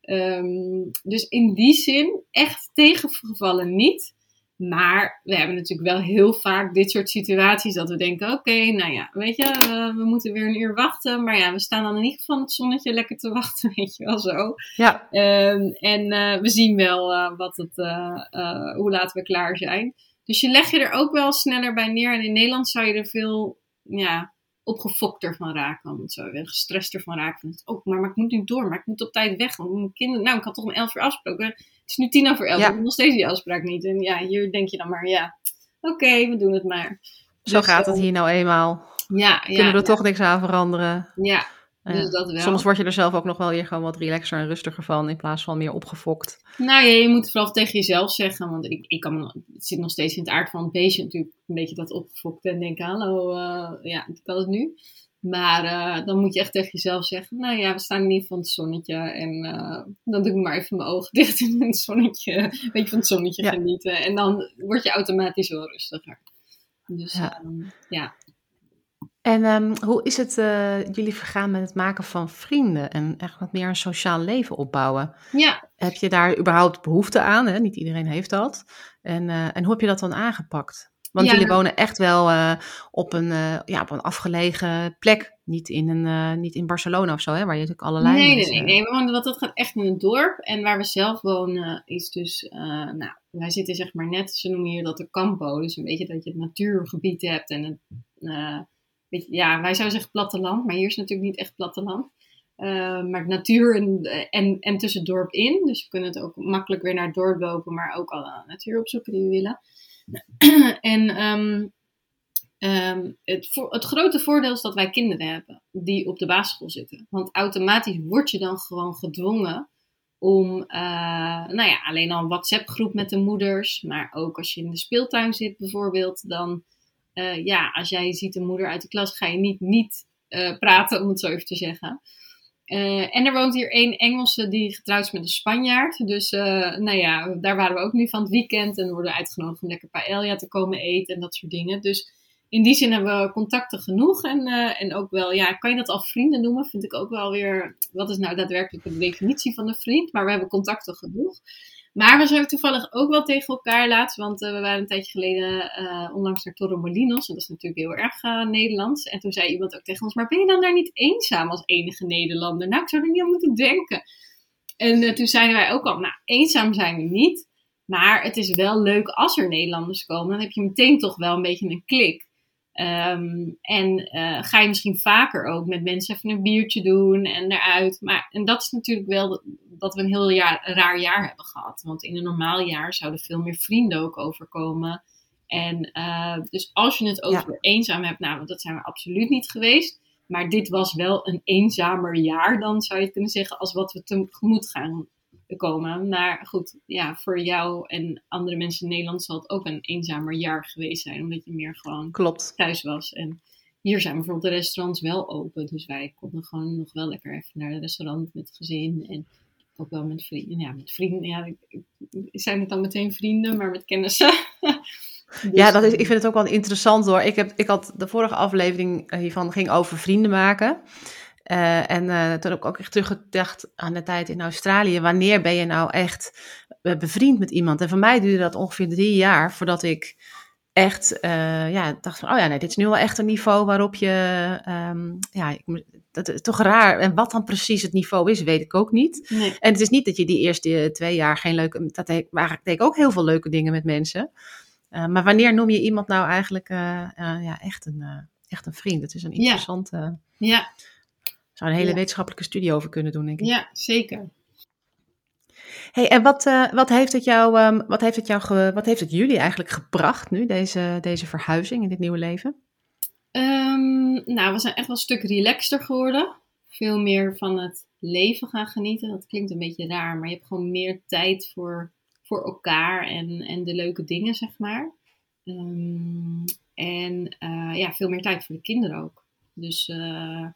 Um, dus in die zin, echt tegengevallen niet. Maar we hebben natuurlijk wel heel vaak dit soort situaties dat we denken: oké, nou ja, weet je, uh, we moeten weer een uur wachten. Maar ja, we staan dan in ieder geval het zonnetje lekker te wachten, weet je wel zo. Ja. Um, en uh, we zien wel uh, wat het, hoe laat we klaar zijn. Dus je leg je er ook wel sneller bij neer. En in Nederland zou je er veel ja, opgefokter van raken. Om het zo gestrester van raken. Oh, maar, maar ik moet nu door, maar ik moet op tijd weg. Want mijn kinderen, nou, ik had toch om elf uur afgesproken. Het is nu tien over elf, ja. ik heb nog steeds die afspraak niet. En ja, hier denk je dan maar, ja, oké, okay, we doen het maar. Zo dus, gaat het hier nou eenmaal. Ja, ja Kunnen we er ja. toch niks aan veranderen. Ja, dus dat wel. Soms word je er zelf ook nog wel weer gewoon wat relaxer en rustiger van, in plaats van meer opgefokt. Nou ja, je moet het vooral tegen jezelf zeggen, want ik, ik kan, het zit nog steeds in het aard van het beestje natuurlijk, een beetje dat opgefokte en denken, hallo, uh, ja, kan het nu? Maar uh, dan moet je echt tegen jezelf zeggen, nou ja, we staan niet van het zonnetje en uh, dan doe ik maar even mijn ogen dicht en het zonnetje, een beetje van het zonnetje ja. genieten. En dan word je automatisch wel rustiger. Dus ja. Um, ja. En um, hoe is het uh, jullie vergaan met het maken van vrienden en echt wat meer een sociaal leven opbouwen? Ja. Heb je daar überhaupt behoefte aan? Hè? Niet iedereen heeft dat. En, uh, en hoe heb je dat dan aangepakt? Want ja, jullie wonen echt wel uh, op, een, ja, op een afgelegen plek. Niet in, een, niet in Barcelona of zo, hè, waar je natuurlijk allerlei nee, mensen... Nee, nee, nee. We wonen, want dat gaat echt in een dorp. En waar we zelf wonen is dus... nou, wij zitten zeg maar net, ze noemen hier dat de campo. Dus een beetje dat je het natuurgebied hebt en het ja, wij zouden zeggen platteland, maar hier is natuurlijk niet echt platteland. Uh, maar natuur en, en, en tussen het dorp in. Dus we kunnen het ook makkelijk weer naar het dorp lopen, maar ook alle natuur opzoeken die we willen. en um, um, het, het grote voordeel is dat wij kinderen hebben die op de basisschool zitten. Want automatisch word je dan gewoon gedwongen om, uh, nou ja, alleen al een WhatsApp-groep met de moeders, maar ook als je in de speeltuin zit bijvoorbeeld, dan uh, ja, als jij ziet een moeder uit de klas, ga je niet niet uh, praten, om het zo even te zeggen. Uh, en er woont hier één Engelse die getrouwd is met een Spanjaard. Dus nou ja, daar waren we ook nu van het weekend. En worden uitgenodigd om lekker paella te komen eten en dat soort dingen. Dus in die zin hebben we contacten genoeg. En, en ook wel, ja, kan je dat al vrienden noemen? Vind ik ook wel weer, wat is nou daadwerkelijk de definitie van een vriend? Maar we hebben contacten genoeg. Maar we zijn toevallig ook wel tegen elkaar laatst, want uh, we waren een tijdje geleden uh, onlangs naar Torremolinos. En dat is natuurlijk heel erg uh, Nederlands. En toen zei iemand ook tegen ons, maar ben je dan daar niet eenzaam als enige Nederlander? Nou, ik zou er niet aan moeten denken. En toen zeiden wij ook al, nou, eenzaam zijn we niet. Maar het is wel leuk als er Nederlanders komen. Dan heb je meteen toch wel een beetje een klik. Um, en uh, ga je misschien vaker ook met mensen even een biertje doen en eruit. Maar, en dat is natuurlijk wel dat, dat we een heel jaar, een raar jaar hebben gehad. Want in een normaal jaar zouden veel meer vrienden ook overkomen. En uh, dus als je het over ja. eenzaam hebt, nou, dat zijn we absoluut niet geweest. Maar dit was wel een eenzamer jaar, dan zou je kunnen zeggen, als wat we tegemoet gaan. Komen. Maar goed, ja, voor jou en andere mensen in Nederland zal het ook een eenzamer jaar geweest zijn. Omdat je meer gewoon Klopt. thuis was. En hier zijn bijvoorbeeld de restaurants wel open. Dus wij konden gewoon nog wel lekker even naar het restaurant met het gezin. En ook wel met vrienden. Ja, met vrienden. Ja, zijn het dan meteen vrienden, maar met kennissen. Dus, Ja, dat is, ik vind het ook wel interessant hoor. Ik, heb, ik had de vorige aflevering eh, hiervan ging over vrienden maken. Eh, en eh, toen heb ik ook echt teruggedacht aan de tijd in Australië. Wanneer ben je nou echt eh, bevriend met iemand? En voor mij duurde dat ongeveer drie jaar voordat ik echt ja, dacht van... Oh ja, nee, dit is nu wel echt een niveau waarop je... ehm, ja, ik, dat is toch raar. En wat dan precies het niveau is, weet ik ook niet. Nee. En het is niet dat je die eerste twee jaar geen leuke... Dat deed, maar deed ik ook heel veel leuke dingen met mensen. Uh, maar wanneer noem je iemand nou eigenlijk uh, ja, echt, een, echt een vriend? Dat is een interessante... Ja. Zou een hele Ja. wetenschappelijke studie over kunnen doen, denk ik. Ja, zeker. Hey, en wat, uh, wat, heeft het jou, um, wat, heeft het jou ge, wat heeft het jullie eigenlijk gebracht nu, deze, deze verhuizing in dit nieuwe leven? Um, nou, we zijn echt wel een stuk relaxter geworden. Veel meer van het leven gaan genieten. Dat klinkt een beetje raar, maar je hebt gewoon meer tijd voor, voor elkaar en, en de leuke dingen, zeg maar. Um, en uh, ja, veel meer tijd voor de kinderen ook. Dus uh,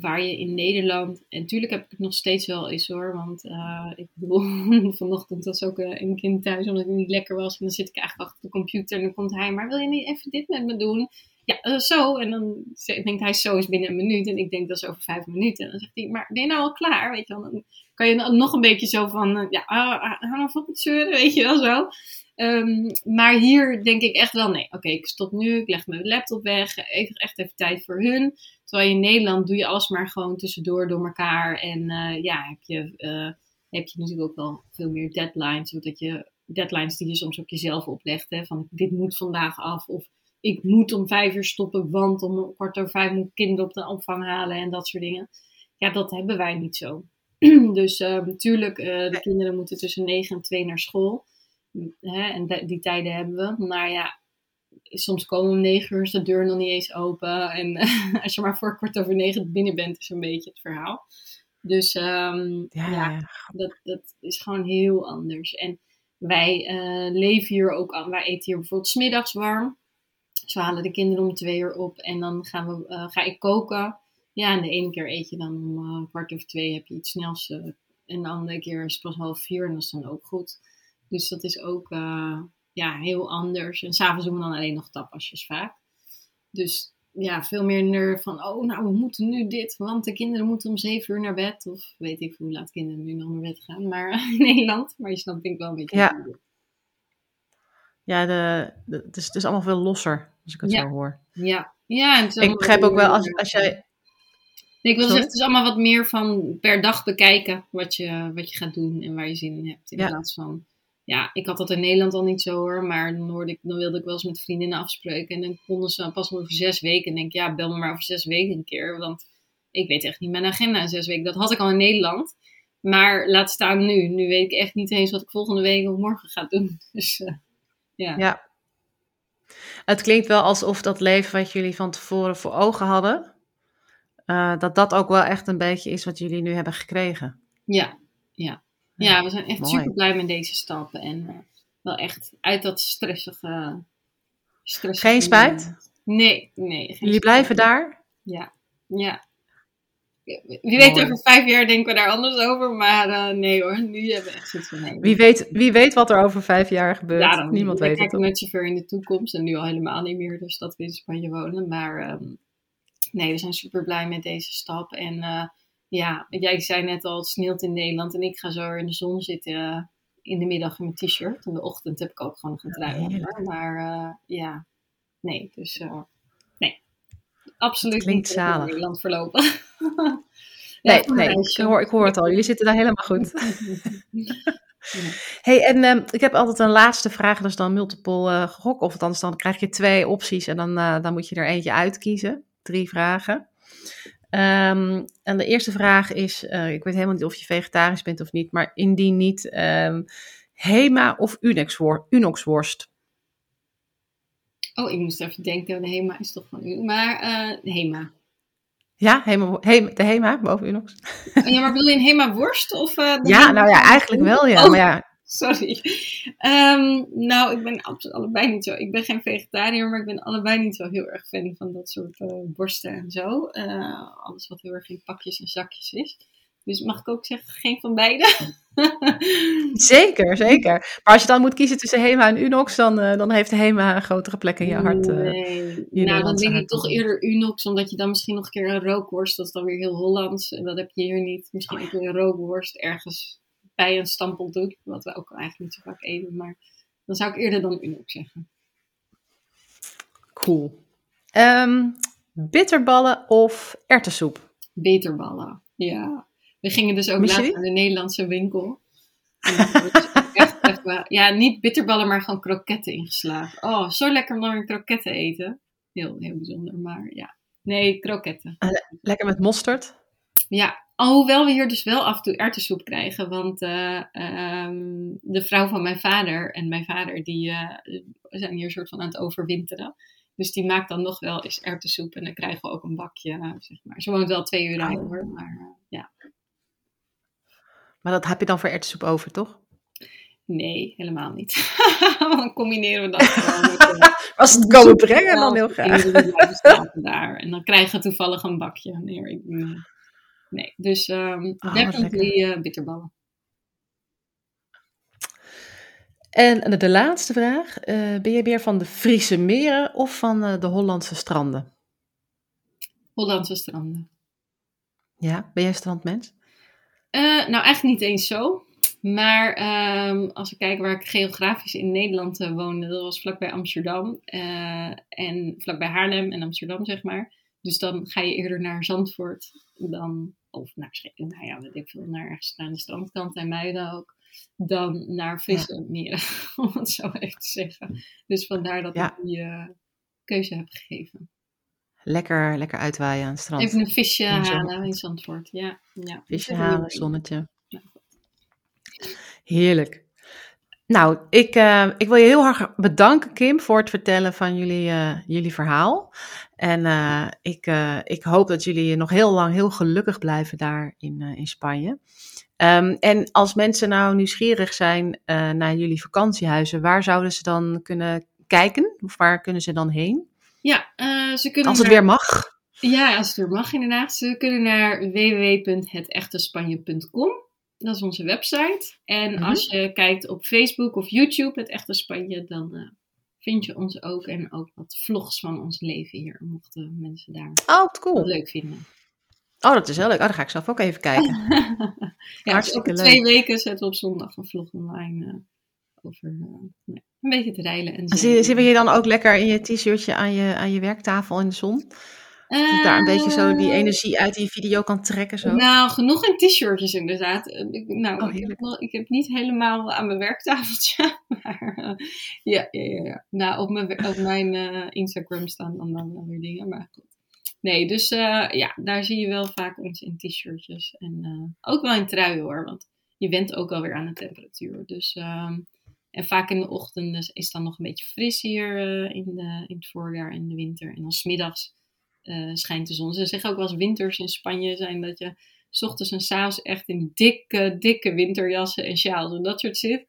waar je in Nederland, en natuurlijk heb ik het nog steeds wel eens hoor, want uh, ik bedoel, vanochtend was ook uh, een kind thuis omdat hij niet lekker was. En dan zit ik eigenlijk achter de computer en dan komt hij, maar wil je niet even dit met me doen? Ja, uh, zo. En dan denkt hij, zo is binnen een minuut. En ik denk, dat is over vijf minuten. En dan zegt hij, maar ben je nou al klaar? Weet je wel, dan kan je nog een beetje zo van, ja, hou nou op het zeuren, weet je wel zo. Um, maar hier denk ik echt wel, nee, oké, ik stop nu, ik leg mijn laptop weg, even, echt even tijd voor hun. Terwijl in Nederland doe je alles maar gewoon tussendoor door elkaar. En uh, ja, heb je, uh, heb je natuurlijk ook wel veel meer deadlines, zodat je deadlines die je soms ook jezelf oplegt, hè, van dit moet vandaag af, of ik moet om vijf uur stoppen, want om kwart over vijf moet ik kinderen op de opvang halen en dat soort dingen. Ja, dat hebben wij niet zo. dus uh, natuurlijk, de kinderen moeten tussen negen en twee naar school. Hè, en die tijden hebben we. Maar ja, soms komen om negen uur is de deur nog niet eens open. En uh, als je maar voor kwart over negen binnen bent, is een beetje het verhaal. Dus um, ja, Dat, dat is gewoon heel anders. En wij uh, leven hier ook aan. Wij eten hier bijvoorbeeld smiddags warm. Dus we halen de kinderen om twee uur op. En dan gaan we, uh, ga ik koken. Ja, en de ene keer eet je dan om kwart over twee heb je iets snels. en de andere keer is het pas half vier en dat is dan ook goed. Dus dat is ook uh, ja, heel anders. En s'avonds doen we dan alleen nog tapasjes vaak. Dus ja, veel meer van, oh nou, we moeten nu dit, want de kinderen moeten om zeven uur naar bed. Of weet ik hoe laat kinderen nu nog naar bed gaan, maar in Nederland. Maar je snapt denk ik wel een beetje. Ja, ja de, de, het, is, het is allemaal veel losser, als ik het ja. zo hoor. Ja, ja. Het ik begrijp ook wel, als, als jij... Nee, ik wil zeggen, het is allemaal wat meer van per dag bekijken wat je, wat je gaat doen en waar je zin in hebt. In ja. plaats van ja, ik had dat in Nederland al niet zo hoor, maar dan, hoorde ik, dan wilde ik wel eens met vriendinnen afspreken. En dan konden ze pas over zes weken. En denk ik, ja, bel me maar over zes weken een keer. Want ik weet echt niet mijn agenda in zes weken. Dat had ik al in Nederland. Maar laat staan nu. Nu weet ik echt niet eens wat ik volgende week of morgen ga doen. Dus uh, ja. ja. Het klinkt wel alsof dat leven wat jullie van tevoren voor ogen hadden, uh, dat dat ook wel echt een beetje is wat jullie nu hebben gekregen. Ja, ja. Ja, we zijn echt Mooi. super blij met deze stappen. En uh, wel echt uit dat stressige. stressige geen spijt? Nee, nee. Jullie blijven daar? Ja, ja. Wie weet, over vijf jaar denken we daar anders over. Maar uh, nee hoor, nu hebben we echt zoiets van nee. Wie weet, wie weet wat er over vijf jaar gebeurt? Niemand weet het. Ik net zo ver in de toekomst en nu al helemaal niet meer. Dus dat we in Spanje wonen. Maar um, nee, we zijn super blij met deze stap. En. Uh, ja, jij zei net al, het sneeuwt in Nederland en ik ga zo in de zon zitten uh, in de middag in mijn t-shirt. In de ochtend heb ik ook gewoon nog een trui onder. Maar uh, ja, nee, dus uh, nee. Absoluut niet in Nederland verlopen. nee, ja, nee ik, hoor, ik hoor het al. Jullie zitten daar helemaal goed. hey, en um, ik heb altijd een laatste vraag, dat is dan multiple uh, gok. Of althans, dan krijg je twee opties en dan, uh, dan moet je er eentje uitkiezen. Drie vragen. Um, en de eerste vraag is, uh, ik weet helemaal niet of je vegetarisch bent of niet, maar indien niet, um, Hema of Unoxworst? Oh, ik moest even denken, de Hema is toch van u, maar uh, Hema. Ja, Hema, Hema, de Hema boven Unox. Ja, maar bedoel je een Hema worst? Of, uh, ja, nou ja, eigenlijk wel ja. Oh, maar ja. Sorry. Um, nou, ik ben absoluut allebei niet zo. Ik ben geen vegetariër, maar ik ben allebei niet zo heel erg fan van dat soort uh, borsten en zo. Uh, alles wat heel erg in pakjes en zakjes is. Dus mag ik ook zeggen, geen van beide? zeker, zeker. Maar als je dan moet kiezen tussen Hema en Unox, dan, uh, dan heeft Hema een grotere plek in je hart. Nee, nou dan denk ik toch eerder Unox, omdat je dan misschien nog een keer een rookworst, dat is dan weer heel Hollands. En dat heb je hier niet. Misschien keer een rookworst ergens bij een stampel doet, wat we ook eigenlijk niet zo vaak eten. Maar dan zou ik eerder dan Unox zeggen. Cool. Um, bitterballen of ertessoep? Bitterballen, ja. We gingen dus ook later naar de Nederlandse winkel. En dus echt, ja, niet bitterballen, maar gewoon kroketten ingeslagen. Oh, zo lekker om dan weer kroketten eten. Heel, heel bijzonder, maar ja. Nee, kroketten. lekker met mosterd? Ja, alhoewel we hier dus wel af en toe erwtensoep krijgen. Want uh, um, de vrouw van mijn vader en mijn vader, die uh, zijn hier een soort van aan het overwinteren. Dus die maakt dan nog wel eens erwtensoep en dan krijgen we ook een bakje, zeg maar. Ze woont wel twee uur rijden hoor, maar uh, ja. Maar dat heb je dan voor erwtensoep over, toch? Nee, helemaal niet. dan combineren we dat gewoon. Als het komen brengen, dan heel graag. daar. En dan krijgen we toevallig een bakje. Nee, ik, nee. dus um, oh, definitely uh, bitterballen. En de laatste vraag. Uh, ben je meer van de Friese meren of van uh, de Hollandse stranden? Hollandse stranden. Ja, ben jij strandmens? Nou, eigenlijk niet eens zo. Maar um, als we kijken waar ik geografisch in Nederland woonde, dat was vlakbij Amsterdam. En vlakbij Haarlem en Amsterdam, zeg maar. Dus dan ga je eerder naar Zandvoort dan, of naar, nou ja, weet ik veel, naar ergens aan de strandkant en Muiden ook. Dan naar Friese meren, om het zo even te zeggen. Dus vandaar dat ja. ik die uh, keuze heb gegeven. Lekker, lekker uitwaaien aan het strand. Even een visje in halen in Zandvoort, ja. ja. Visje halen, zonnetje. Ja. Heerlijk. Nou, ik, uh, ik wil je heel erg bedanken, Kim, voor het vertellen van jullie, uh, jullie verhaal. En uh, ik, ik hoop dat jullie nog heel lang heel gelukkig blijven daar in, in Spanje. Um, en als mensen nou nieuwsgierig zijn naar jullie vakantiehuizen, waar zouden ze dan kunnen kijken? Of waar kunnen ze dan heen? Ja, ze kunnen. Als het naar... weer mag. Ja, als het weer mag, inderdaad. Ze kunnen naar www.hetechtespanje.com. Dat is onze website. En mm -hmm. als je kijkt op Facebook of YouTube, het echte Spanje, dan vind je ons ook. En ook wat vlogs van ons leven hier, mochten mensen daar oh, cool. leuk vinden. Oh, dat is heel leuk. Oh, dan ga ik zelf ook even kijken. ja, Hartstikke leuk. twee weken zetten we op zondag een vlog online uh, over uh, een beetje te rijden. En zie, zie je dan ook lekker in je t-shirtje aan je, aan je werktafel in de zon? Dat je daar een beetje zo die energie uit die video kan trekken. Zo. Nou, genoeg in t-shirtjes inderdaad. Ik, nou, oh, ik, heb wel, ik, heb niet helemaal aan mijn werktafeltje. Maar uh, ja, ja, ja, ja. Nou, op mijn, op mijn uh, Instagram staan dan, dan weer dingen. Maar goed. Nee, dus uh, ja, daar zie je wel vaak ons in t-shirtjes. En ook wel in truien hoor. Want je went ook alweer aan de temperatuur. Dus, um, en vaak in de ochtend is het dan nog een beetje fris hier in, de, in het voorjaar en de winter. En dan smiddags uh, schijnt de zon. Ze zeggen ook wel eens winters in Spanje zijn dat je s ochtends en s avonds echt in dikke, dikke winterjassen en sjaals en dat soort zit.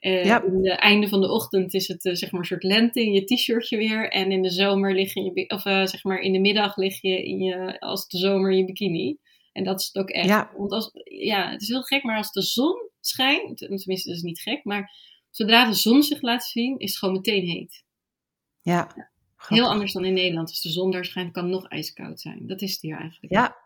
Uh, ja. In het einde van de ochtend is het uh, zeg maar een soort lente in je t-shirtje weer. En in de zomer lig je, in je of zeg maar in de middag lig je, in je als de zomer in je bikini. En dat is het ook echt. Ja. Want als, ja, het is heel gek, maar als de zon schijnt, tenminste dat is niet gek, maar zodra de zon zich laat zien, is het gewoon meteen heet. Ja. ja. Heel anders dan in Nederland. Als de zon daar schijnt, kan het nog ijskoud zijn. Dat is het hier eigenlijk. Ja.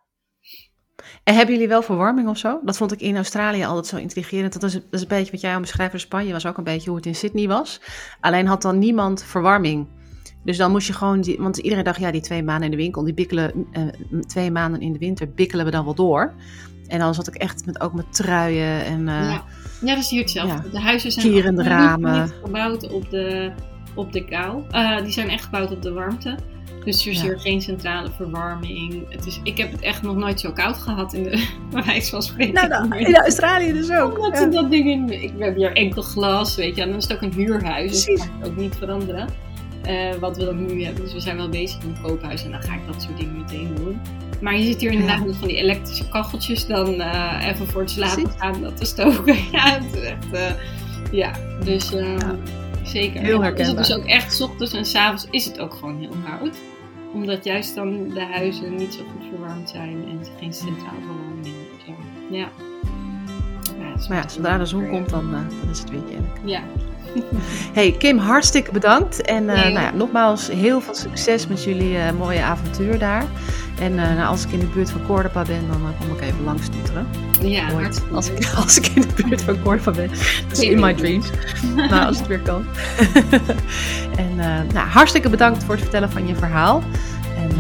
En hebben jullie wel verwarming of zo? Dat vond ik in Australië altijd zo intrigerend. Dat is, dat is een beetje wat jij al beschrijft voor Spanje. Was ook een beetje hoe het in Sydney was. Alleen had dan niemand verwarming. Dus dan moest je gewoon, die, want iedereen dacht, ja, die twee maanden in de winkel, die bikkelen, uh, twee maanden in de winter bikkelen we dan wel door. En dan zat ik echt met, ook met truien en... Uh, ja. ja, dat is hier hetzelfde. Ja. De huizen zijn Kierende ramen. gebouwd op de op de kou. Uh, die zijn echt gebouwd op de warmte. Dus er is ja. hier geen centrale verwarming. Het is, ik heb het echt nog nooit zo koud gehad in de wijze van spreken. Nou, nou, in Australië dus ook. Omdat ja. dat ding in, ik heb hier enkel glas, weet je. En dan is het ook een huurhuis. Dus dat mag ook niet veranderen. eh, wat we dan nu hebben. Dus we zijn wel bezig met een koophuis en dan ga ik dat soort dingen meteen doen. Maar je ziet hier inderdaad met van die elektrische kacheltjes dan eh, even voor het slapen gaan dat te stoken. ja, het is echt, eh, ja, dus ja. Zeker. Heel herkenbaar. Dus ook echt, s ochtends en s avonds is het ook gewoon heel koud. Omdat juist dan de huizen niet zo goed verwarmd zijn en geen centraal verwarming hebben. Ja. maar ja, zodra de zon komt, dan, dan is het weer. Ja, Hey Kim, hartstikke bedankt. En uh, nou ja, nogmaals heel veel succes met jullie uh, mooie avontuur daar. En uh, nou, als ik in de buurt van Cordoba ben, dan kom ik even langs toeteren. Ja, als ik, als ik in de buurt van Cordoba ben. Dat is in my dreams. nou, als het weer kan. en nou, hartstikke bedankt voor het vertellen van je verhaal. En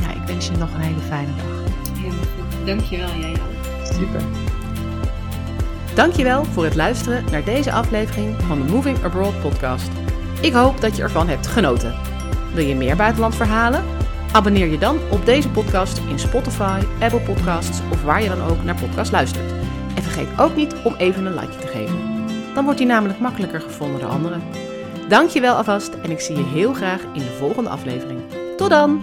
ja, ik wens je nog een hele fijne dag. Helemaal goed. Dankjewel, jij ook. Super. Dankjewel voor het luisteren naar deze aflevering van de Moving Abroad podcast. Ik hoop dat je ervan hebt genoten. Wil je meer buitenlandverhalen? Abonneer je dan op deze podcast in Spotify, Apple Podcasts of waar je dan ook naar podcast luistert. En vergeet ook niet om even een like te geven. Dan wordt die namelijk makkelijker gevonden door anderen. Dankjewel alvast en ik zie je heel graag in de volgende aflevering. Tot dan!